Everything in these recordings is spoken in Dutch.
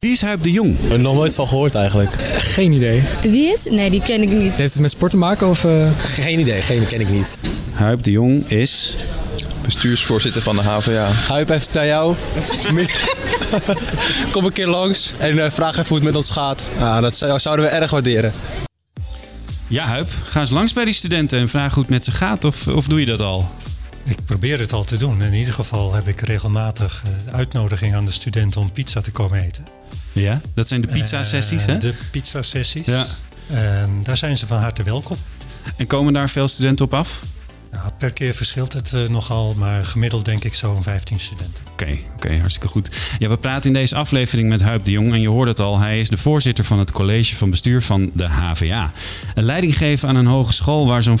Wie is Huip de Jong? Ik heb er nog nooit van gehoord eigenlijk. Geen idee. Wie is? Nee, die ken ik niet. Heeft het met sport te maken of... eh, Geen idee, geen ken ik niet. Huip de Jong is... bestuursvoorzitter van de HVA. Huip het aan jou. Kom een keer langs en eh, vraag even hoe het met ons gaat. Ah, dat zou- zouden we erg waarderen. Ja, Huip. Ga eens langs bij die studenten en vraag hoe het met ze gaat. Of, of doe je dat al? Ik probeer het al te doen. In ieder geval heb ik regelmatig eh, uitnodiging aan de studenten om pizza te komen eten. Ja, dat zijn de pizza-sessies, hè? Eh, De pizza-sessies. Ja. En daar zijn ze van harte welkom. En komen daar veel studenten op af? Per keer verschilt het eh, nogal, maar gemiddeld denk ik zo'n 15 studenten. Oké, oké, hartstikke goed. Ja, we praten in deze aflevering met Huip de Jong. En je hoort het al, hij is de voorzitter van het college van bestuur van de HVA. Een leiding geven aan een hogeschool waar zo'n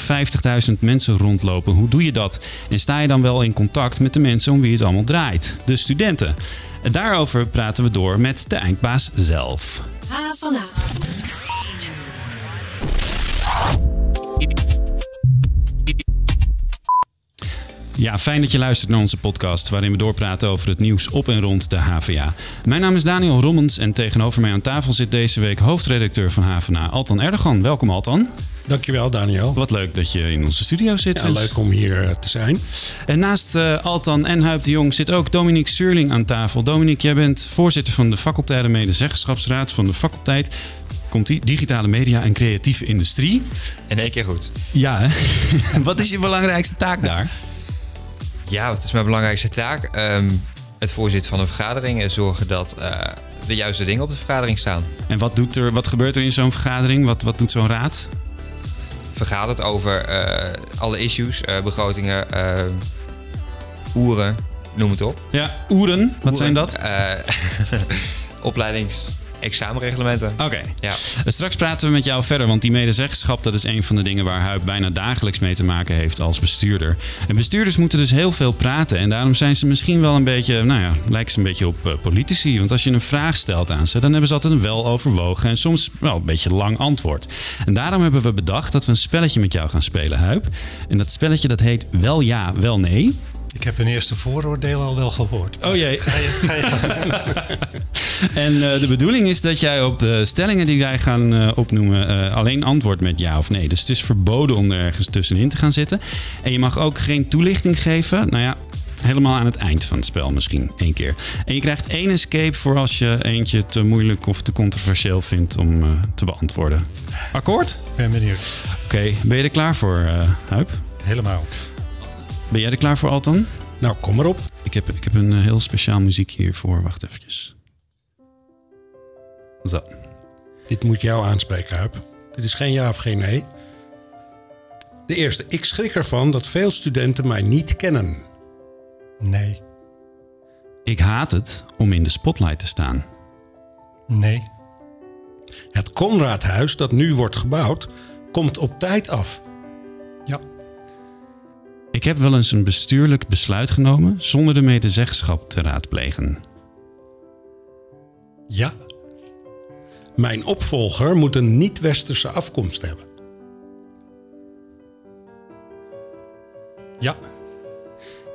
50.000 mensen rondlopen. Hoe doe je dat? En sta je dan wel in contact met de mensen om wie het allemaal draait? De studenten. En daarover praten we door met de eindbaas zelf. Ja, fijn dat je luistert naar onze podcast waarin we doorpraten over het nieuws op en rond de HVA. Mijn naam is Daniel Rommens en tegenover mij aan tafel zit deze week hoofdredacteur van HVA, Altan Erdogan. Welkom Altan. Dankjewel, Daniel. Wat leuk dat je in onze studio zit. Ja, leuk om hier eh, te zijn. En naast eh, Altan en Huip de Jong zit ook Dominique Surling aan tafel. Dominique, jij bent voorzitter van de facultaire medezeggenschapsraad van de faculteit. Komt die digitale media en creatieve industrie. In één keer goed. Ja, hè? Wat is je belangrijkste taak daar? Ja, wat is mijn belangrijkste taak? Ehm, het voorzitten van een vergadering en zorgen dat eh, de juiste dingen op de vergadering staan. En wat, doet er, wat gebeurt er in zo'n vergadering? Wat, wat doet zo'n raad? Vergadert over eh, alle issues, eh, begrotingen, oeren, noem het op. Ja, oeren. Wat zijn dat? Opleidings- examenreglementen. Oké. Ja. Straks praten we met jou verder, want die medezeggenschap dat is een van de dingen waar Huip bijna dagelijks mee te maken heeft als bestuurder. En bestuurders moeten dus heel veel praten en daarom zijn ze misschien wel een beetje, nou ja, lijken ze een beetje op eh, politici. Want als je een vraag stelt aan ze, dan hebben ze altijd een wel overwogen en soms wel een beetje lang antwoord. En daarom hebben we bedacht dat we een spelletje met jou gaan spelen, Huip. En dat spelletje dat heet wel ja, wel nee. Ik heb een eerste vooroordeel al wel gehoord. Oh jee. Ga je, ga je En eh, de bedoeling is dat jij op de stellingen die wij gaan eh, opnoemen eh, alleen antwoordt met ja of nee. Dus het is verboden om er ergens tussenin te gaan zitten. En je mag ook geen toelichting geven. Nou ja, helemaal aan het eind van het spel misschien één keer. En je krijgt één escape voor als je eentje te moeilijk of te controversieel vindt om te beantwoorden. Akkoord? ben benieuwd. Oké, ben je er klaar voor, eh Huip? Helemaal. Ben jij er klaar voor, Altan? Nou, kom maar op. Ik heb, ik heb een eh, heel speciaal muziek hiervoor. Wacht eventjes. Zo. Dit moet jou aanspreken, Huip. Dit is geen ja of geen nee. De eerste. Ik schrik ervan dat veel studenten mij niet kennen. Nee. Ik haat het om in de spotlight te staan. Nee. Het Conradhuis dat nu wordt gebouwd, komt op tijd af. Ik heb wel eens een bestuurlijk besluit genomen zonder de medezeggenschap te raadplegen. Ja. Mijn opvolger moet een niet-westerse afkomst hebben. Ja.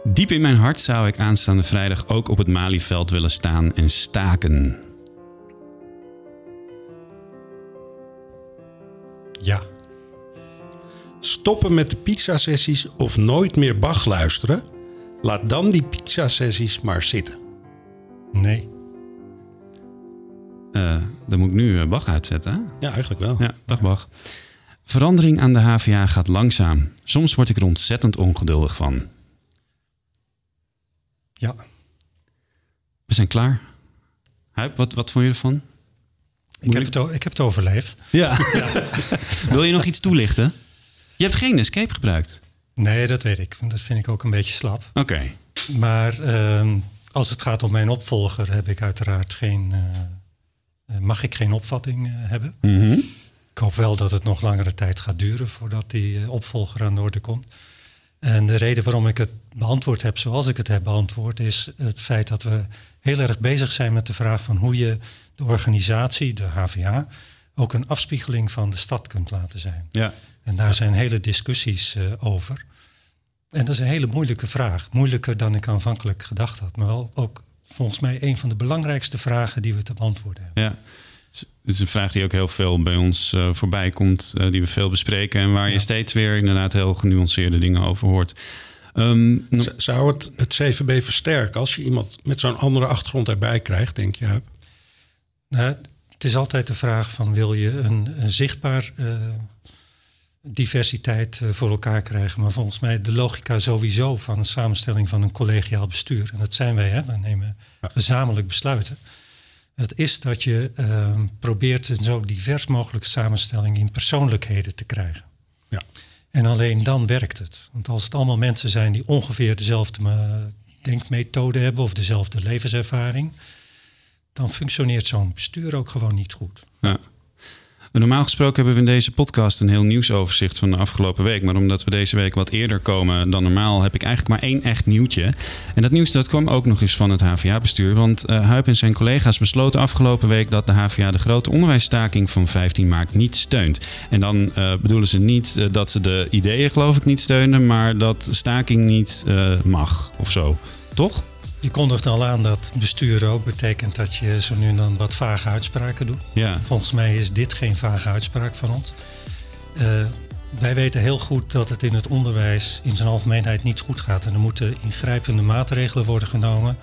Diep in mijn hart zou ik aanstaande vrijdag ook op het Malieveld willen staan en staken. Ja. Stoppen met de pizzasessies of nooit meer Bach luisteren? Laat dan die pizzasessies maar zitten. Nee. Eh, dan moet ik nu eh, Bach uitzetten. hè? Ja, eigenlijk wel. Ja, dag Bach. Verandering aan de HVA gaat langzaam. Soms word ik er ontzettend ongeduldig van. Ja. We zijn klaar. Huip, wat, wat vond je ervan? Ik heb, het, ik heb het overleefd. Ja. Wil je nog iets toelichten? Je hebt geen escape gebruikt. Nee, dat weet ik. Want dat vind ik ook een beetje slap. Oké. Maar ehm, als het gaat om mijn opvolger, heb ik uiteraard geen. eh, eh, mag ik geen opvatting eh, hebben. Mhm. Ik hoop wel dat het nog langere tijd gaat duren voordat die opvolger aan de orde komt. En de reden waarom ik het beantwoord heb zoals ik het heb beantwoord, is het feit dat we heel erg bezig zijn met de vraag van hoe je de organisatie, de HVA, ook een afspiegeling van de stad kunt laten zijn. Ja. En daar zijn hele discussies eh, over. En dat is een hele moeilijke vraag. Moeilijker dan ik aanvankelijk gedacht had, maar wel ook volgens mij een van de belangrijkste vragen die we te beantwoorden hebben. Ja. Het is een vraag die ook heel veel bij ons uh, voorbij komt, uh, die we veel bespreken en waar ja. je steeds weer inderdaad heel genuanceerde dingen over hoort. Um, Zou het het CVB versterken als je iemand met zo'n andere achtergrond erbij krijgt, denk je? Nou, het is altijd de vraag van wil je een, een zichtbaar uh, diversiteit voor elkaar krijgen. Maar volgens mij de logica sowieso van een samenstelling van een collegiaal bestuur. En dat zijn wij, hè? we nemen gezamenlijk besluiten. Het is dat je uh, probeert een zo divers mogelijke samenstelling in persoonlijkheden te krijgen. Ja. En alleen dan werkt het. Want als het allemaal mensen zijn die ongeveer dezelfde denkmethode hebben of dezelfde levenservaring, dan functioneert zo'n bestuur ook gewoon niet goed. Ja. Normaal gesproken hebben we in deze podcast een heel nieuwsoverzicht van de afgelopen week. Maar omdat we deze week wat eerder komen dan normaal, heb ik eigenlijk maar één echt nieuwtje. En dat nieuws dat kwam ook nog eens van het HVA-bestuur. Want uh, Huip en zijn collega's besloten afgelopen week dat de HVA de grote onderwijsstaking van 15 maart niet steunt. En dan uh, bedoelen ze niet uh, dat ze de ideeën, geloof ik, niet steunen, maar dat staking niet mag of zo. Toch? Je kondigt al aan dat besturen ook betekent dat je zo nu en dan wat vage uitspraken doet. Ja. Volgens mij is dit geen vage uitspraak van ons. Uh, wij weten heel goed dat het in het onderwijs in zijn algemeenheid niet goed gaat. En er moeten ingrijpende maatregelen worden genomen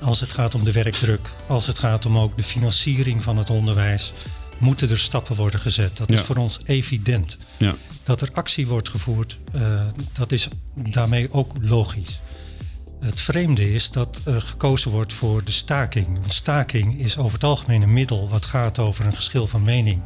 als het gaat om de werkdruk, als het gaat om ook de financiering van het onderwijs. Moeten er stappen worden gezet? Dat Ja. is voor ons evident. Ja. Dat er actie wordt gevoerd, uh, dat is daarmee ook logisch. Het vreemde is dat er gekozen wordt voor de staking. Een staking is over het algemeen een middel wat gaat over een geschil van mening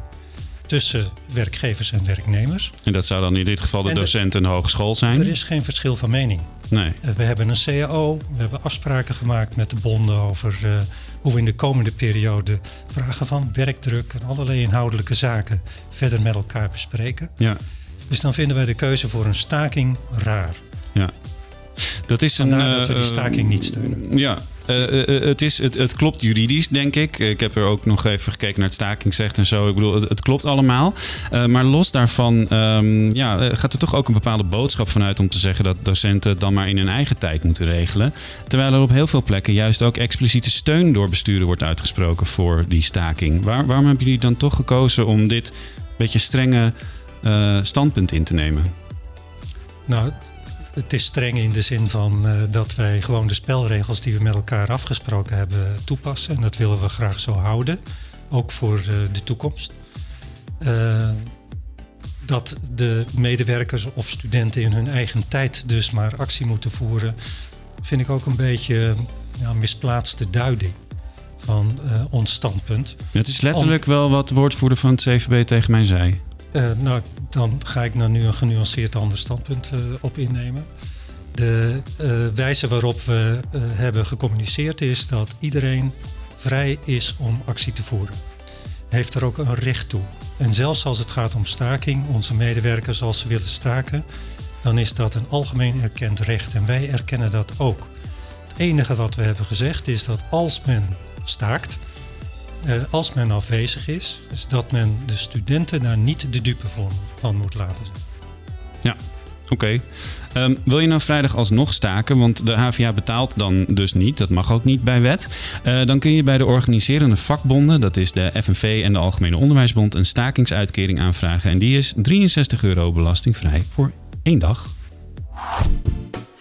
tussen werkgevers en werknemers. En dat zou dan in dit geval de En docent en de hogeschool zijn? Er is geen verschil van mening. Nee. Eh, We hebben een CAO, we hebben afspraken gemaakt met de bonden over eh, hoe we in de komende periode vragen van werkdruk en allerlei inhoudelijke zaken verder met elkaar bespreken. Ja. Dus dan vinden wij de keuze voor een staking raar. Dat is een. Vandaar dat we die eh, staking niet steunen. Ja, eh, eh, het, is, het, het klopt juridisch, denk ik. Ik heb er ook nog even gekeken naar het stakingsrecht en zo. Ik bedoel, het, het klopt allemaal. Maar los daarvan ehm, ja, gaat er toch ook een bepaalde boodschap vanuit om te zeggen dat docenten het dan maar in hun eigen tijd moeten regelen. Terwijl er op heel veel plekken juist ook expliciete steun door besturen wordt uitgesproken voor die staking. Waar, waarom hebben jullie dan toch gekozen om dit beetje strenge standpunt in te nemen? Nou, het is streng in de zin van eh, dat wij gewoon de spelregels die we met elkaar afgesproken hebben toepassen. En dat willen we graag zo houden, ook voor eh, de toekomst. Eh, dat de medewerkers of studenten in hun eigen tijd dus maar actie moeten voeren, vind ik ook een beetje ja, misplaatste duiding van ons standpunt. Het is letterlijk wel wat de woordvoerder van het CVB tegen mij zei. Eh, nou, dan ga ik nou nu een genuanceerd ander standpunt eh, op innemen. De eh, wijze waarop we hebben gecommuniceerd is dat iedereen vrij is om actie te voeren. Heeft er ook een recht toe. En zelfs als het gaat om staking, onze medewerkers als ze willen staken, dan is dat een algemeen erkend recht en wij erkennen dat ook. Het enige wat we hebben gezegd is dat als men staakt, als men afwezig is, is dat men de studenten daar niet de dupe voor, van moet laten zijn. Oké. Ehm, wil je nou vrijdag alsnog staken? Want de HVA betaalt dan dus niet. Dat mag ook niet bij wet. Eh, dan kun je bij de organiserende vakbonden, dat is de FNV en de Algemene Onderwijsbond, een stakingsuitkering aanvragen. En die is 63 euro belastingvrij voor één dag.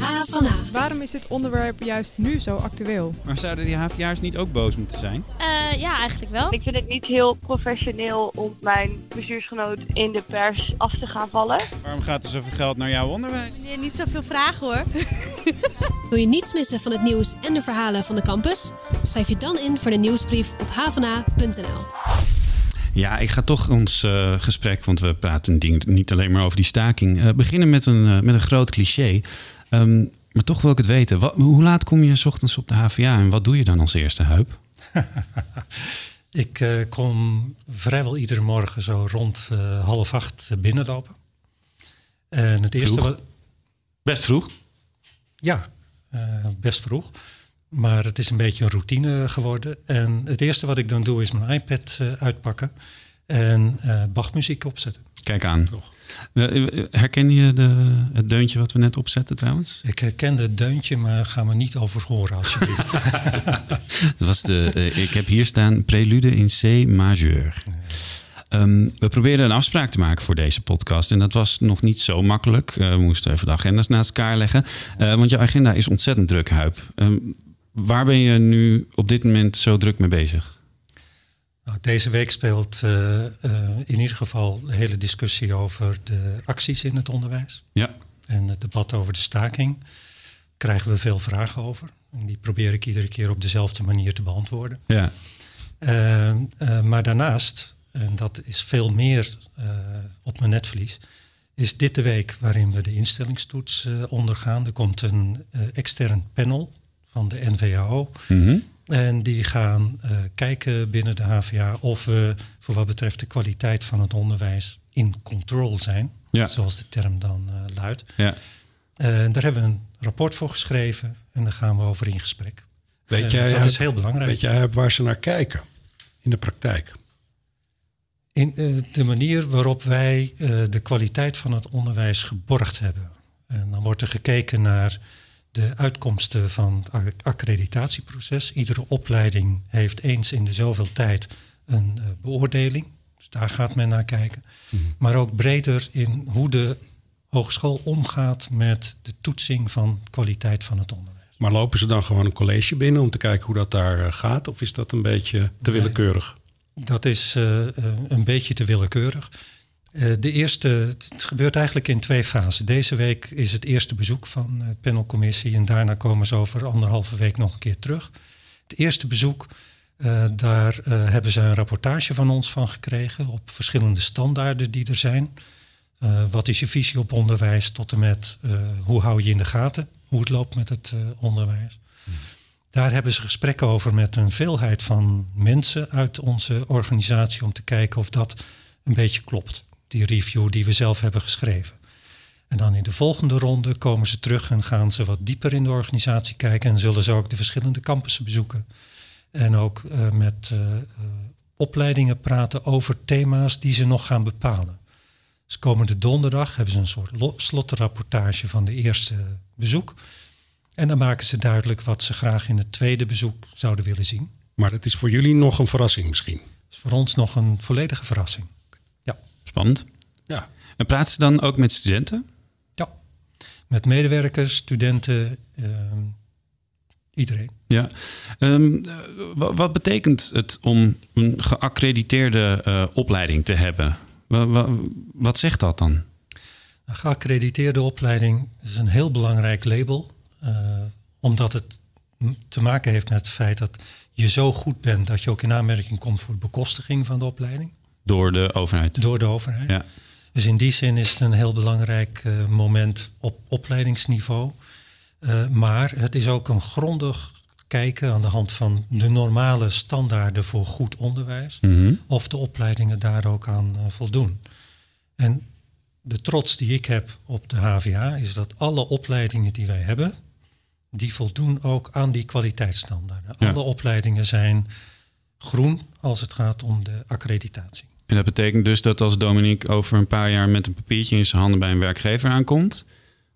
H van A. Waarom is dit onderwerp juist nu zo actueel? Maar zouden die HVA'ers niet ook boos moeten zijn? Eh, ja, eigenlijk wel. Ik vind het niet heel professioneel om mijn bestuursgenoot in de pers af te gaan vallen. Waarom gaat er zoveel geld naar jouw onderwijs? Nee, niet zoveel vragen hoor. Wil je niets missen van het nieuws en de verhalen van de campus? Schrijf je dan in voor de nieuwsbrief op havana.nl. Ja, ik ga toch ons eh, gesprek, want we praten ding- niet alleen maar over die staking, eh, beginnen met een, met een groot cliché. Ehm, maar toch wil ik het weten. Wat, hoe laat kom je 's ochtends op de HVA en wat doe je dan als eerste huip? Ik eh, kom vrijwel iedere morgen zo rond eh, half acht binnenlopen. En het eerste Vroeg. wat. Best vroeg. Ja, eh, best vroeg. Maar het is een beetje een routine geworden. En het eerste wat ik dan doe is mijn iPad eh, uitpakken en eh Bachmuziek opzetten. Kijk aan. Eh, Herken je de, het deuntje wat we net opzetten trouwens? Ik herken het deuntje, maar ga me niet over horen alsjeblieft. Dat was de, eh, ik heb hier staan prelude in C majeur. Ehm, we probeerden een afspraak te maken voor deze podcast. En dat was nog niet zo makkelijk. Eh, we moesten even de agenda's naast elkaar leggen. Eh, want je agenda is ontzettend druk, Huip. Ehm, waar ben je nu op dit moment zo druk mee bezig? Nou, deze week speelt eh, eh, in ieder geval de hele discussie over de acties in het onderwijs. Ja. En het debat over de staking. Krijgen we veel vragen over. En die probeer ik iedere keer op dezelfde manier te beantwoorden. Ja. Eh, eh, maar daarnaast, en dat is veel meer op mijn netvlies, is dit de week waarin we de instellingstoets ondergaan. Er komt een extern panel van de NVAO. Mhm. En die gaan eh, kijken binnen de HVA of we voor wat betreft de kwaliteit van het onderwijs in control zijn. Ja. Zoals de term dan eh, luidt. Ja. Eh, daar hebben we een rapport voor geschreven en daar gaan we over in gesprek. Weet jij, dat is heel belangrijk. Weet jij waar ze naar kijken in de praktijk? In eh, de manier waarop wij eh, de kwaliteit van het onderwijs geborgd hebben. En dan wordt er gekeken naar de uitkomsten van het acc- accreditatieproces. Iedere opleiding heeft eens in de zoveel tijd een eh, beoordeling. Dus daar gaat men naar kijken. Maar ook breder in hoe de hogeschool omgaat met de toetsing van kwaliteit van het onderwijs. Maar lopen ze dan gewoon een college binnen om te kijken hoe dat daar eh, gaat? Of is dat een beetje te Nee. willekeurig? Dat is eh, een beetje te willekeurig. Eh, de eerste, het gebeurt eigenlijk in twee fasen. Deze week is het eerste bezoek van de panelcommissie en daarna komen ze over anderhalve week nog een keer terug. Het eerste bezoek, eh, daar eh, hebben ze een rapportage van ons van gekregen op verschillende standaarden die er zijn. Eh, wat is je visie op onderwijs tot en met eh, hoe hou je in de gaten hoe het loopt met het eh, onderwijs. Daar hebben ze gesprekken over met een veelheid van mensen uit onze organisatie om te kijken of dat een beetje klopt. Die review die we zelf hebben geschreven. En dan in de volgende ronde komen ze terug en gaan ze wat dieper in de organisatie kijken en zullen ze ook de verschillende campussen bezoeken. En ook eh, met eh, eh, opleidingen praten over thema's die ze nog gaan bepalen. Dus komende donderdag hebben ze een soort lo- slotrapportage van de eerste bezoek. En dan maken ze duidelijk wat ze graag in het tweede bezoek zouden willen zien. Maar dat is voor jullie nog een verrassing misschien. Dat is voor ons nog een volledige verrassing. Spannend. Ja. En praten ze dan ook met studenten? Ja. Met medewerkers, studenten, ehm, iedereen. Ja. Ehm, eh, wa- wat betekent het om een geaccrediteerde eh, opleiding te hebben? Wa- wa- wat zegt dat dan? Een geaccrediteerde opleiding is een heel belangrijk label. eh, omdat het te maken heeft met het feit dat je zo goed bent dat je ook in aanmerking komt voor de bekostiging van de opleiding. Door de overheid? Door de overheid. Ja. Dus in die zin is het een heel belangrijk eh, moment op opleidingsniveau. Eh, maar het is ook een grondig kijken aan de hand van de normale standaarden voor goed onderwijs. Mhm. Of de opleidingen daar ook aan eh, voldoen. En de trots die ik heb op de HVA is dat alle opleidingen die wij hebben, die voldoen ook aan die kwaliteitsstandaarden. Ja. Alle opleidingen zijn groen als het gaat om de accreditatie. En dat betekent dus dat als Dominique over een paar jaar met een papiertje in zijn handen bij een werkgever aankomt,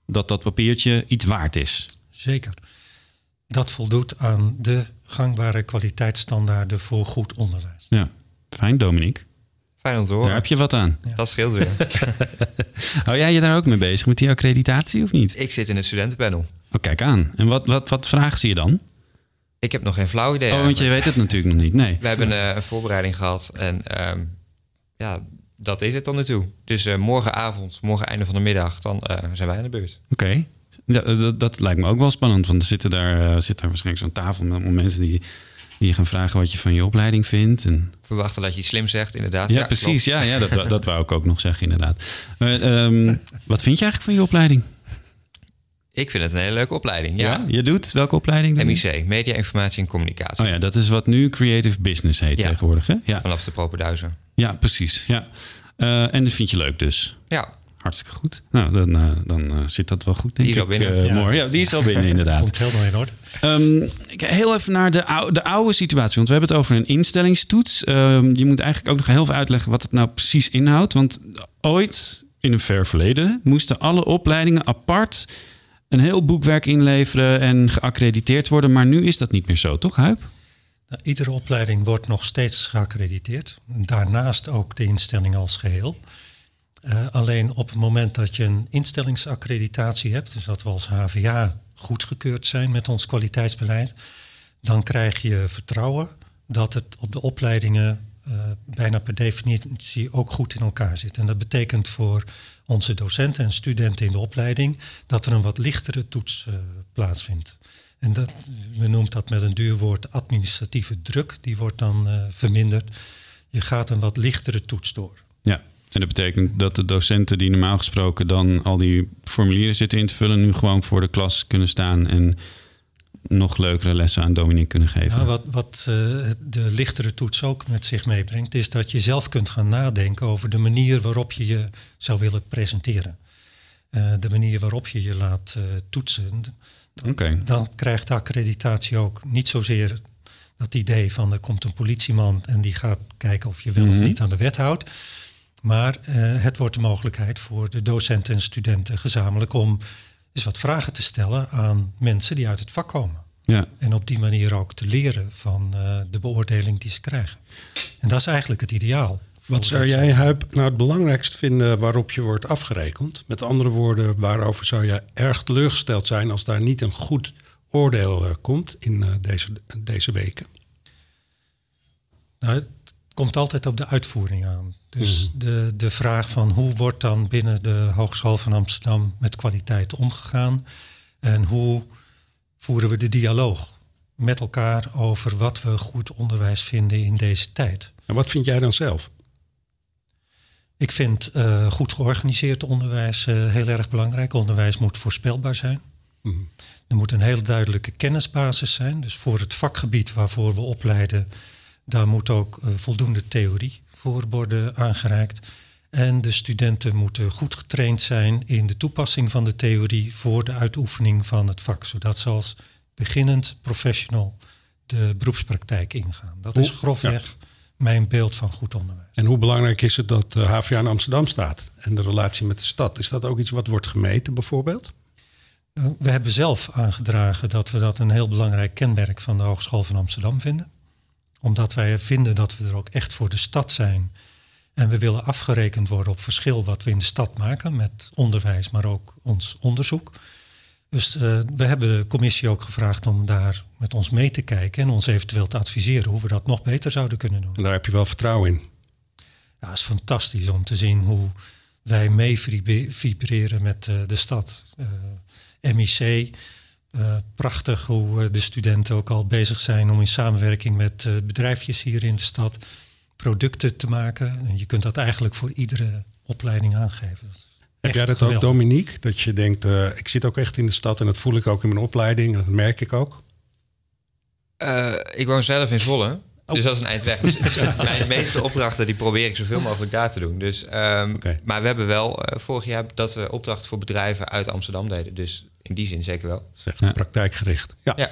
dat dat papiertje iets waard is. Zeker. Dat voldoet aan de gangbare kwaliteitsstandaarden voor goed onderwijs. Ja, fijn Dominique. Fijn om te horen. Daar heb je wat aan. Dat scheelt weer. Hou jij je daar ook mee bezig met die accreditatie of niet? ik zit in het studentenpanel. Oh, kijk aan. En wat, wat, wat vragen ze je dan? Ik heb nog geen flauw idee. Oh, want je weet het natuurlijk nog niet. Nee. We hebben eh, een voorbereiding gehad en ehm, ja, dat is het nu toe. Dus eh, morgenavond, morgen einde van de middag, dan eh, zijn wij aan de beurt. Oké. Ja, dat, dat lijkt me ook wel spannend, want er zitten daar, eh, zit daar waarschijnlijk zo'n tafel met mensen die, die je gaan vragen wat je van je opleiding vindt. En... Verwachten dat je slim zegt, inderdaad. Ja, precies. Ja, ja dat, dat wou ik ook nog zeggen, inderdaad. Ehm, wat vind je eigenlijk van je opleiding? Ik vind het een hele leuke opleiding. Ja. Je doet welke opleiding? doe? MIC, Media, Informatie en Communicatie. Oh ja, dat is wat nu Creative Business heet Ja. tegenwoordig, hè? Ja, Vanaf de propenduizen. Ja precies. Ja. Eh, en dat vind je leuk dus? Ja. Hartstikke goed. Nou, dan, uh, dan uh, zit dat wel goed, denk die is ik. al binnen. Uh, Ja. mooi. Ja, die is al binnen, inderdaad. Komt helemaal in orde. Um, heel even naar de, oude, de oude situatie. Want we hebben het over een instellingstoets. Um, je moet eigenlijk ook nog heel veel uitleggen wat het nou precies inhoudt. Want ooit, in een ver verleden, moesten alle opleidingen apart een heel boekwerk inleveren en geaccrediteerd worden. Maar nu is dat niet meer zo, toch, Huip? Nou, iedere opleiding wordt nog steeds geaccrediteerd. Daarnaast ook de instelling als geheel. Uh, alleen op het moment dat je een instellingsaccreditatie hebt, dus dat we als HVA goedgekeurd zijn met ons kwaliteitsbeleid, dan krijg je vertrouwen dat het op de opleidingen uh, bijna per definitie ook goed in elkaar zit. En dat betekent voor onze docenten en studenten in de opleiding dat er een wat lichtere toets uh, plaatsvindt. En dat, we noemen dat met een duur woord administratieve druk, die wordt dan uh, verminderd. Je gaat een wat lichtere toets door. Ja, en dat betekent dat de docenten die normaal gesproken dan al die formulieren zitten in te vullen, nu gewoon voor de klas kunnen staan en nog leukere lessen aan Dominique kunnen geven. Ja, wat wat uh, de lichtere toets ook met zich meebrengt, is dat je zelf kunt gaan nadenken over de manier waarop je je zou willen presenteren. Uh, de manier waarop je je laat uh, toetsen. Okay. Dan krijgt de accreditatie ook niet zozeer dat idee van er komt een politieman en die gaat kijken of je wel mm -hmm. of niet aan de wet houdt. Maar uh, het wordt de mogelijkheid voor de docenten en studenten gezamenlijk om eens wat vragen te stellen aan mensen die uit het vak komen. Ja. En op die manier ook te leren van uh, de beoordeling die ze krijgen. En dat is eigenlijk het ideaal. Wat zou jij, Huip, nou het belangrijkst vinden waarop je wordt afgerekend? Met andere woorden, waarover zou je erg teleurgesteld zijn als daar niet een goed oordeel uh, komt in uh, deze, deze weken? Nou, het komt altijd op de uitvoering aan. Dus mm. de, de vraag van hoe wordt dan binnen de Hogeschool van Amsterdam met kwaliteit omgegaan? En hoe voeren we de dialoog met elkaar over wat we goed onderwijs vinden in deze tijd? En wat vind jij dan zelf? Ik vind uh, goed georganiseerd onderwijs uh, heel erg belangrijk. Onderwijs moet voorspelbaar zijn. Mm. Er moet een hele duidelijke kennisbasis zijn. Dus voor het vakgebied waarvoor we opleiden, daar moet ook uh, voldoende theorie voor worden aangereikt. En de studenten moeten goed getraind zijn in de toepassing van de theorie voor de uitoefening van het vak, zodat ze als beginnend professional de beroepspraktijk ingaan. Dat Hoe? is grofweg. Mijn beeld van goed onderwijs. En hoe belangrijk is het dat de HVA in Amsterdam staat en de relatie met de stad? Is dat ook iets wat wordt gemeten bijvoorbeeld? We hebben zelf aangedragen dat we dat een heel belangrijk kenmerk van de Hogeschool van Amsterdam vinden. Omdat wij vinden dat we er ook echt voor de stad zijn. En we willen afgerekend worden op verschil wat we in de stad maken met onderwijs, maar ook ons onderzoek. Dus uh, we hebben de commissie ook gevraagd om daar met ons mee te kijken en ons eventueel te adviseren hoe we dat nog beter zouden kunnen doen. En daar heb je wel vertrouwen in. Ja, het is fantastisch om te zien hoe wij mee vibreren met uh, de stad. Uh, MIC, prachtig hoe de studenten ook al bezig zijn om in samenwerking met bedrijfjes hier in de stad producten te maken. En je kunt dat eigenlijk voor iedere opleiding aangeven. Heb jij dat geweldig. ook, Dominique? Dat je denkt, uh, ik zit ook echt in de stad en dat voel ik ook in mijn opleiding en dat merk ik ook? ik woon zelf in Zwolle. Oh. Dus dat is een eind weg. Dus mijn meeste opdrachten die probeer ik zoveel mogelijk daar te doen. Dus, um, okay. Maar we hebben wel uh, vorig jaar dat we opdrachten voor bedrijven uit Amsterdam deden. Dus in die zin zeker wel. Dat is echt ja. praktijkgericht. Ja. ja.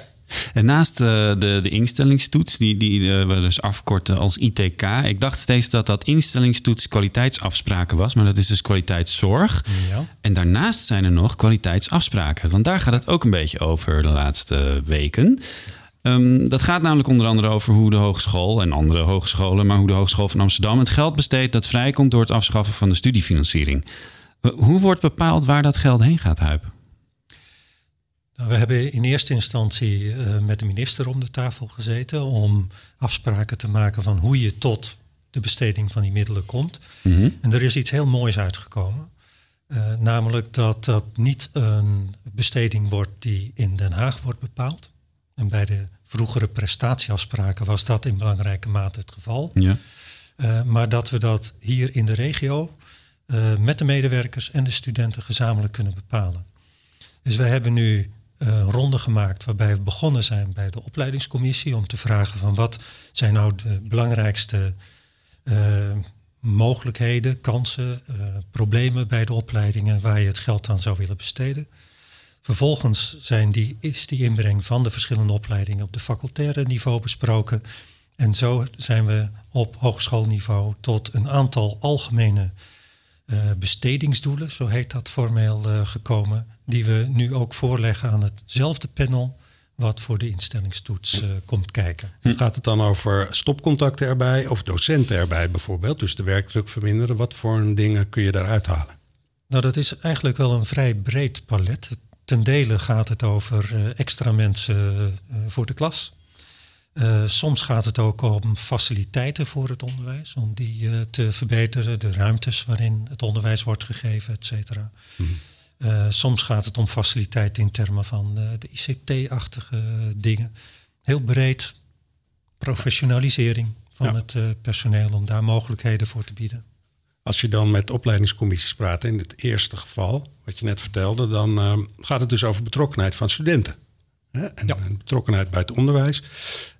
En naast uh, de, de instellingstoets, die, die uh, we dus afkorten als ITK. Ik dacht steeds dat dat instellingstoets kwaliteitsafspraken was, maar dat is dus kwaliteitszorg. Ja. En daarnaast zijn er nog kwaliteitsafspraken. Want daar gaat het ook een beetje over de laatste weken. Um, dat gaat namelijk onder andere over hoe de hogeschool en andere hogescholen, maar hoe de Hogeschool van Amsterdam het geld besteedt dat vrijkomt door het afschaffen van de studiefinanciering. Hoe wordt bepaald waar dat geld heen gaat, Huip? Nou, we hebben in eerste instantie uh, met de minister om de tafel gezeten om afspraken te maken van hoe je tot de besteding van die middelen komt. Mm-hmm. En er is iets heel moois uitgekomen. Uh, namelijk dat dat niet een besteding wordt die in Den Haag wordt bepaald. En bij de vroegere prestatieafspraken was dat in belangrijke mate het geval. Ja. Uh, maar dat we dat hier in de regio met de medewerkers en de studenten gezamenlijk kunnen bepalen. Dus wij hebben nu een ronde gemaakt waarbij we begonnen zijn bij de opleidingscommissie om te vragen van wat zijn nou de belangrijkste uh, mogelijkheden, kansen, uh, problemen bij de opleidingen waar je het geld aan zou willen besteden. Vervolgens zijn die, is die inbreng van de verschillende opleidingen op de facultaire niveau besproken. En zo zijn we op hogeschoolniveau tot een aantal algemene bestedingsdoelen, zo heet dat formeel, uh, gekomen, die we nu ook voorleggen aan hetzelfde panel wat voor de instellingstoets uh, komt kijken. Hm. Gaat het dan over stopcontacten erbij of docenten erbij bijvoorbeeld? Dus de werkdruk verminderen. Wat voor dingen kun je daaruit halen? Nou, dat is eigenlijk wel een vrij breed palet. Ten dele gaat het over uh, extra mensen uh, voor de klas. Soms gaat het ook om faciliteiten voor het onderwijs, om die te verbeteren, de ruimtes waarin het onderwijs wordt gegeven, et cetera. Hm. Uh, soms gaat het om faciliteiten in termen van de ICT-achtige dingen. Heel breed professionalisering van ja. het personeel om daar mogelijkheden voor te bieden. Als je dan met opleidingscommissies praat, in het eerste geval, wat je net vertelde, dan gaat het dus over betrokkenheid van studenten. Hè? En, ja. en, betrokkenheid bij het onderwijs.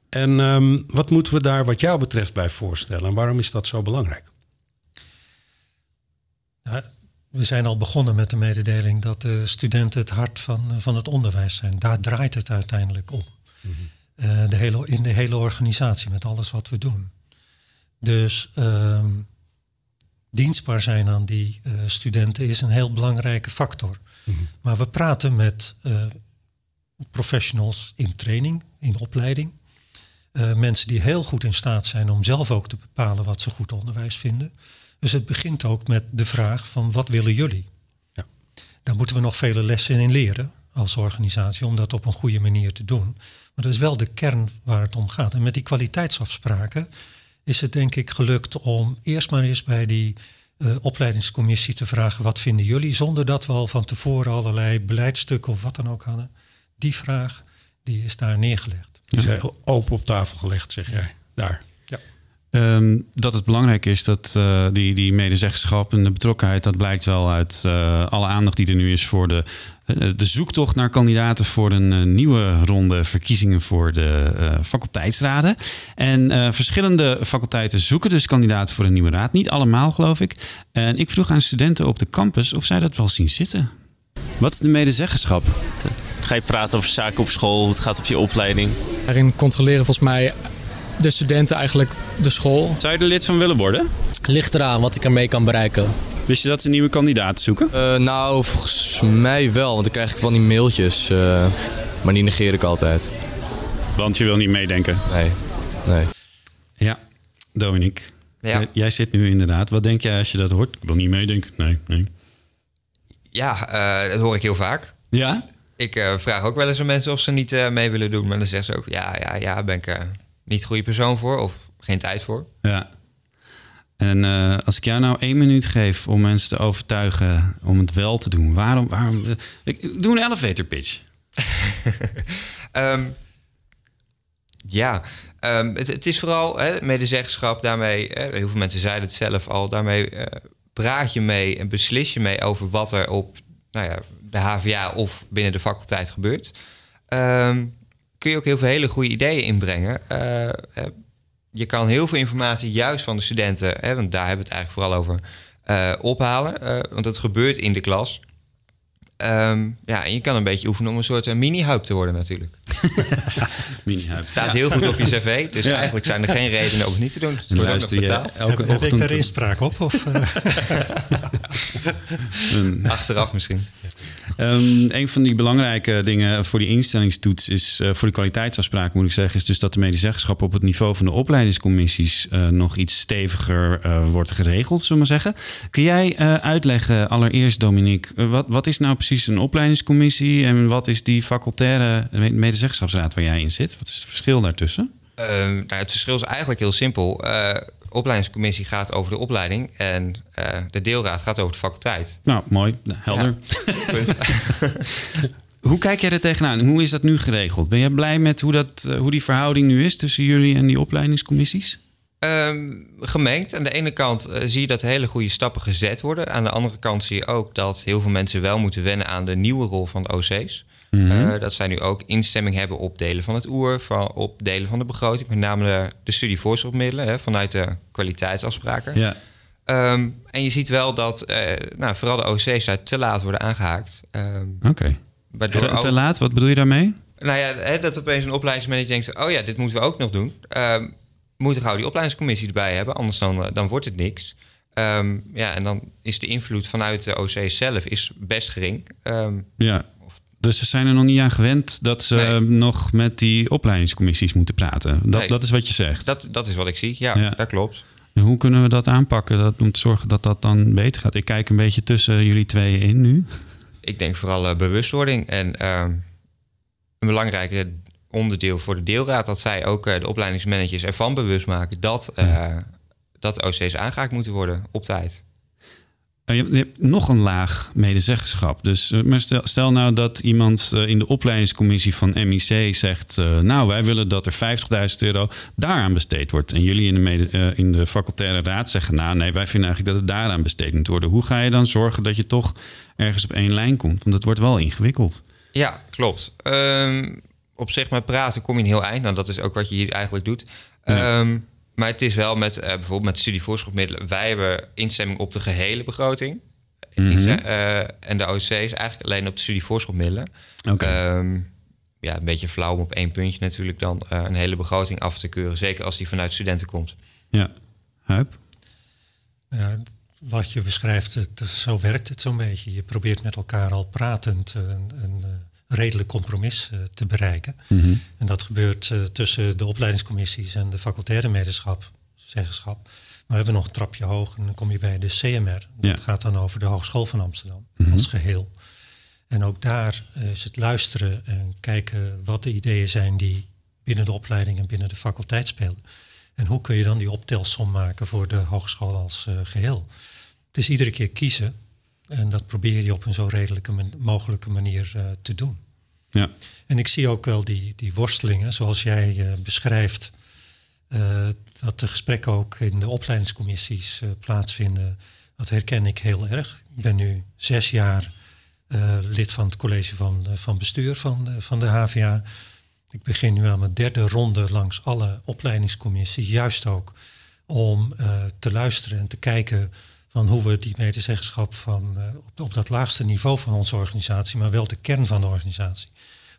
En um, wat moeten we daar wat jou betreft bij voorstellen? En waarom is dat zo belangrijk? Nou, we zijn al begonnen met de mededeling dat de studenten het hart van, van het onderwijs zijn. Daar draait het uiteindelijk om. Mm -hmm. uh, de hele, in de hele organisatie met alles wat we doen. Dus uh, dienstbaar zijn aan die uh, studenten is een heel belangrijke factor. Mm -hmm. Maar we praten met uh, professionals in training, in opleiding. Mensen die heel goed in staat zijn om zelf ook te bepalen wat ze goed onderwijs vinden. Dus het begint ook met de vraag van wat willen jullie? Ja. Daar moeten we nog vele lessen in leren als organisatie om dat op een goede manier te doen. Maar dat is wel de kern waar het om gaat. En met die kwaliteitsafspraken is het denk ik gelukt om eerst maar eens bij die uh, opleidingscommissie te vragen wat vinden jullie, zonder dat we al van tevoren allerlei beleidsstukken of wat dan ook hadden. Die vraag die is daar neergelegd. Die is heel open op tafel gelegd, zeg jij. Daar. Um, dat het belangrijk is dat uh, die, die medezeggenschap en de betrokkenheid, dat blijkt wel uit uh, alle aandacht die er nu is voor de, uh, de zoektocht naar kandidaten voor een nieuwe ronde verkiezingen voor de faculteitsraden. En verschillende faculteiten zoeken dus kandidaten voor een nieuwe raad. Niet allemaal, geloof ik. En ik vroeg aan studenten op de campus of zij dat wel zien zitten. Wat is de medezeggenschap? Ga je praten over zaken op school, hoe het gaat op je opleiding? Daarin controleren volgens mij de studenten eigenlijk de school. Zou je er lid van willen worden? Ligt eraan wat ik ermee kan bereiken. Wist je dat ze nieuwe kandidaten zoeken? Uh, nou, volgens mij wel. Want ik krijg van die mailtjes. Uh, maar die negeer ik altijd. Want je wil niet meedenken? Nee. nee. Ja, Dominique. Ja. Jij, jij zit nu inderdaad. Wat denk jij als je dat hoort? Ik wil niet meedenken. Nee, nee. Ja, uh, dat hoor ik heel vaak. Ja? Ik vraag ook wel eens aan mensen of ze niet mee willen doen. Maar dan zeggen ze ook, ja, ja, ja, ben ik niet de goede persoon voor of geen tijd voor. Ja. En uh, als ik jou nou één minuut geef om mensen te overtuigen om het wel te doen, waarom? waarom ik doe een elevator pitch. um, ja, um, het, het, is vooral hè, medezeggenschap. Daarmee, hè, heel veel mensen zeiden het zelf al. Daarmee uh, praat je mee en beslis je mee over wat er op nou ja, de HVA of binnen de faculteit gebeurt. Um, kun je ook heel veel hele goede ideeën inbrengen. Uh, je kan heel veel informatie juist van de studenten, hè, want daar hebben we het eigenlijk vooral over, uh, ophalen. Uh, want het gebeurt in de klas. Um, ja, en je kan een beetje oefenen om een soort mini-hype te worden natuurlijk. mini Het staat heel goed op je cv, dus ja. eigenlijk zijn er geen redenen om het niet te doen. Het luister je elke heb, ochtend... Heb ik daar inspraak op? Of, Achteraf misschien. Um, een van die belangrijke dingen voor die instellingstoets is, uh, voor die kwaliteitsafspraak moet ik zeggen, is dus dat de medezeggenschap op het niveau van de opleidingscommissies uh, nog iets steviger uh, wordt geregeld, zullen we maar zeggen. Kun jij uitleggen, allereerst Dominique, wat, wat is nou precies een opleidingscommissie en wat is die facultaire medezeggenschapsraad waar jij in zit? Wat is het verschil daartussen? Ehm, nou, het verschil is eigenlijk heel simpel opleidingscommissie gaat over de opleiding en uh, de deelraad gaat over de faculteit. Nou, mooi, helder. Ja. hoe kijk jij er tegenaan? Hoe is dat nu geregeld? Ben je blij met hoe, dat, uh, hoe die verhouding nu is tussen jullie en die opleidingscommissies? Um, gemengd. Aan de ene kant uh, zie je dat hele goede stappen gezet worden. Aan de andere kant zie je ook dat heel veel mensen wel moeten wennen aan de nieuwe rol van de OC's. Mm -hmm. uh, dat zij nu ook instemming hebben op delen van het oer, van, op delen van de begroting, met name de, de studie voorschotmiddelen vanuit de kwaliteitsafspraken. Ja. Ehm, en je ziet wel dat eh, nou, vooral de OC's daar te laat worden aangehaakt. Ehm, Oké. Te, ook- te laat, wat bedoel je daarmee? Nou ja, hè, dat opeens een opleidingsmanager denkt... oh ja, dit moeten we ook nog doen. Ehm, we moeten gauw die opleidingscommissie erbij hebben... anders dan, eh, dan wordt het niks. Ja, en dan is de invloed vanuit de OC zelf is best gering. Ja. Dus ze zijn er nog niet aan gewend dat ze Nee. nog met die opleidingscommissies moeten praten. Dat, Nee. dat is wat je zegt. dat, dat is wat ik zie. Ja, Ja. dat klopt. En hoe kunnen we dat aanpakken dat, om te zorgen dat dat dan beter gaat? Ik kijk een beetje tussen jullie tweeën in nu. Ik denk vooral eh, bewustwording. En ehm, een belangrijk onderdeel voor de deelraad... dat zij ook eh, de opleidingsmanagers ervan bewust maken... dat, eh, dat OC's aangehaakt moeten worden op tijd. Eh, Je hebt, je hebt nog een laag medezeggenschap. Dus eh, maar stel, stel nou dat iemand eh, in de opleidingscommissie van MIC zegt... eh, nou, wij willen dat er 50.000 euro daaraan besteed wordt. En jullie in de, mede, in de facultaire raad zeggen... nou, nee, wij vinden eigenlijk dat het daaraan besteed moet worden. Hoe ga je dan zorgen dat je toch ergens op één lijn komt? Want het wordt wel ingewikkeld. Ja, klopt. Ehm, op zich met praten kom je een heel eind. Nou, dat is ook wat je hier eigenlijk doet. Ja. Ehm, maar het is wel met eh, bijvoorbeeld met studievoorschotmiddelen. Wij hebben instemming op de gehele begroting. Mhm. Eh, en de OC is eigenlijk alleen op de studievoorschotmiddelen. Oké. Ehm, ja, een beetje flauw om op één puntje natuurlijk dan eh, een hele begroting af te keuren. Zeker als die vanuit studenten komt. Ja. Huip? Ja, wat je beschrijft, het, zo werkt het zo'n beetje. Je probeert met elkaar al pratend een, een eh, redelijk compromis eh, te bereiken. Mhm. En dat gebeurt eh, tussen de opleidingscommissies en de facultaire medezeggenschap. zeggenschap. Maar we hebben nog een trapje hoger en dan kom je bij de CMR. Dat Ja. gaat dan over de Hogeschool van Amsterdam Mhm. als geheel. En ook daar eh, is het luisteren en kijken wat de ideeën zijn die binnen de opleiding en binnen de faculteit spelen. En hoe kun je dan die optelsom maken voor de hogeschool als eh, geheel? Het is iedere keer kiezen en dat probeer je op een zo redelijke man- mogelijke manier eh, te doen. Ja. En ik zie ook wel die, die worstelingen, zoals jij eh, beschrijft, eh, dat de gesprekken ook in de opleidingscommissies plaatsvinden. Dat herken ik heel erg. Ik ben nu zes jaar lid van het college van, van bestuur van, de- van de HVA. Ik begin nu aan mijn derde ronde langs alle opleidingscommissies, juist ook om te luisteren en te kijken van hoe we die medezeggenschap van, eh, op, op dat laagste niveau van onze organisatie, maar wel de kern van de organisatie,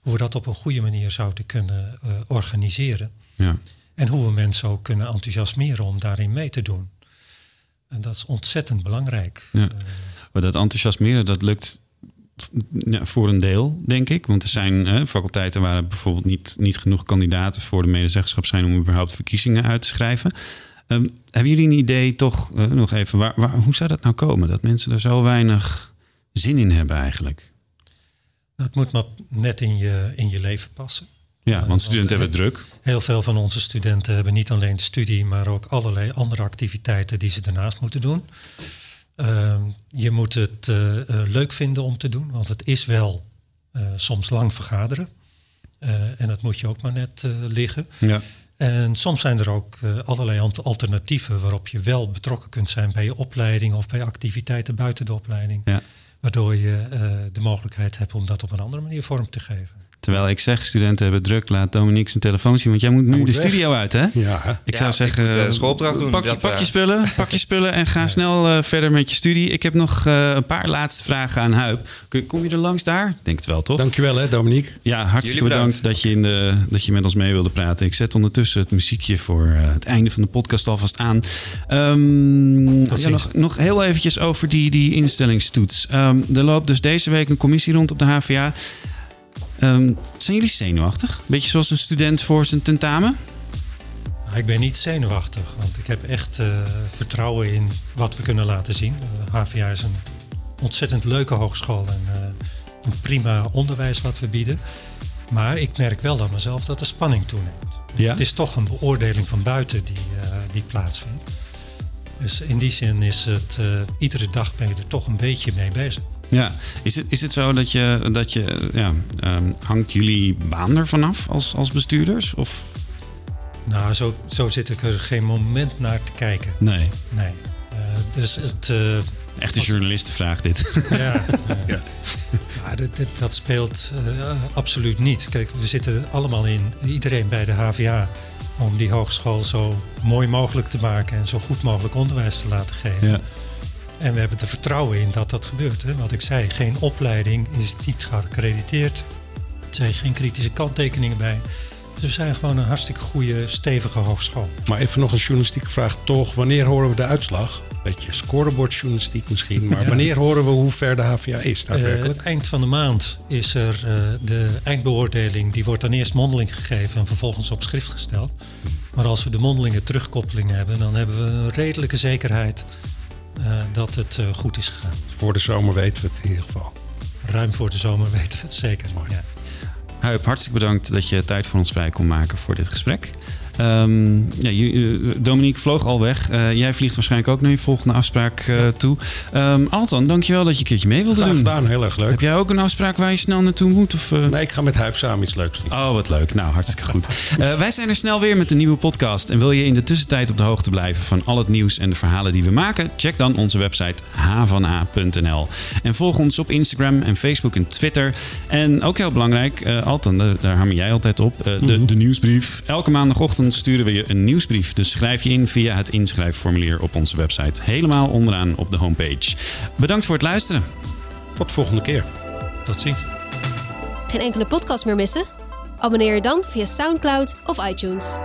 hoe we dat op een goede manier zouden kunnen eh, organiseren. Ja. En hoe we mensen ook kunnen enthousiasmeren om daarin mee te doen. En dat is ontzettend belangrijk. Ja. Maar dat enthousiasmeren, dat lukt ja, voor een deel, denk ik. Want er zijn faculteiten waar bijvoorbeeld niet, niet genoeg kandidaten voor de medezeggenschap zijn om überhaupt verkiezingen uit te schrijven. Ehm, hebben jullie een idee toch, eh, nog even, waar, waar, hoe zou dat nou komen? Dat mensen er zo weinig zin in hebben eigenlijk? Dat moet maar net in je, in je leven passen. Ja, Eh, want studenten hebben het druk. Heel veel van onze studenten hebben niet alleen de studie, maar ook allerlei andere activiteiten die ze daarnaast moeten doen. Ehm, je moet het eh, eh, leuk vinden om te doen, want het is wel eh, soms lang vergaderen. Eh, en dat moet je ook maar net eh, liggen. Ja. En soms zijn er ook eh, allerlei alternatieven waarop je wel betrokken kunt zijn bij je opleiding of bij activiteiten buiten de opleiding. Ja. Waardoor je eh, de mogelijkheid hebt om dat op een andere manier vorm te geven. Terwijl ik zeg, studenten hebben druk, laat Dominique zijn telefoon zien. Want jij moet nu moet de weg. studio uit, hè? Ja. Ik Ja, zou ik zeggen, moet, eh, schoolopdracht doen. Pak, je- pak je eh, spullen, pak je spullen en ga snel eh, verder met je studie. Ik heb nog eh, een paar laatste vragen aan Huip. Kun- Kom je er langs daar? Denk het wel, toch? Dankjewel hè, Dominique. Ja, hartstikke bedankt, dat, je in de, dat je met ons mee wilde praten. Ik zet ondertussen het muziekje voor het einde van de podcast alvast aan. Ehm, ja, nog, nog heel eventjes over die, die instellingstoets. Ehm, er loopt dus deze week een commissie rond op de HVA. Ehm, zijn jullie zenuwachtig? Beetje zoals een student voor zijn tentamen? Nou, Ik ben niet zenuwachtig, want ik heb echt eh, vertrouwen in wat we kunnen laten zien. Eh, HVA is een ontzettend leuke hogeschool en eh, een prima onderwijs wat we bieden. Maar ik merk wel aan mezelf dat de spanning toeneemt. Ja? Het is toch een beoordeling van buiten die, eh, die plaatsvindt. Dus in die zin is het, eh, iedere dag ben je er toch een beetje mee bezig. Ja, is het, is het zo dat je, dat je ja, ehm, hangt jullie baan ervan af als, als bestuurders? Of? Nou, zo, zo zit ik er geen moment naar te kijken. Nee. Nee. Eh, dus het... eh, Echte journalistenvraag dit. Ja, ja. Maar dat, dat, dat speelt eh, absoluut niet. Kijk, we zitten allemaal in, iedereen bij de HVA om die hogeschool zo mooi mogelijk te maken en zo goed mogelijk onderwijs te laten geven. Ja. En we hebben er vertrouwen in dat dat gebeurt. Hè. Wat ik zei, geen opleiding is niet geaccrediteerd. Er zijn geen kritische kanttekeningen bij. Dus we zijn gewoon een hartstikke goede, stevige hogeschool. Maar even nog een journalistieke vraag toch. Wanneer horen we de uitslag? Beetje scorebordjournalistiek misschien. Maar Ja. wanneer horen we hoe ver de HVA is daadwerkelijk? Eh, eind van de maand is er eh, de eindbeoordeling. Die wordt dan eerst mondeling gegeven en vervolgens op schrift gesteld. Maar als we de mondelinge terugkoppeling hebben, dan hebben we een redelijke zekerheid dat het eh, goed is gegaan. Voor de zomer weten we het in ieder geval. Ruim voor de zomer weten we het zeker. Ja. Huip, hartstikke bedankt dat je tijd voor ons vrij kon maken voor dit gesprek. Ehm, ja, eh, Dominique vloog al weg. Eh, jij vliegt waarschijnlijk ook naar je volgende afspraak eh, toe. Ehm Altan, dankjewel dat je een keertje mee wilde Graag doen. gedaan, heel erg leuk. Heb jij ook een afspraak waar je snel naartoe moet? Of? Nee, ik ga met Huip samen iets leuks doen. Oh, wat leuk. Nou, hartstikke goed. Wij zijn er snel weer met een nieuwe podcast. En wil je in de tussentijd op de hoogte blijven van al het nieuws en de verhalen die we maken? Check dan onze website havana.nl. En volg ons op Instagram en Facebook en Twitter. En ook heel belangrijk, Altan, daar, daar hamer jij altijd op, de, de nieuwsbrief. Elke maandagochtend sturen we je een nieuwsbrief. Dus schrijf je in via het inschrijfformulier op onze website. Helemaal onderaan op de homepage. Bedankt voor het luisteren. Tot volgende keer. Tot ziens. Geen enkele podcast meer missen? Abonneer je dan via SoundCloud of iTunes.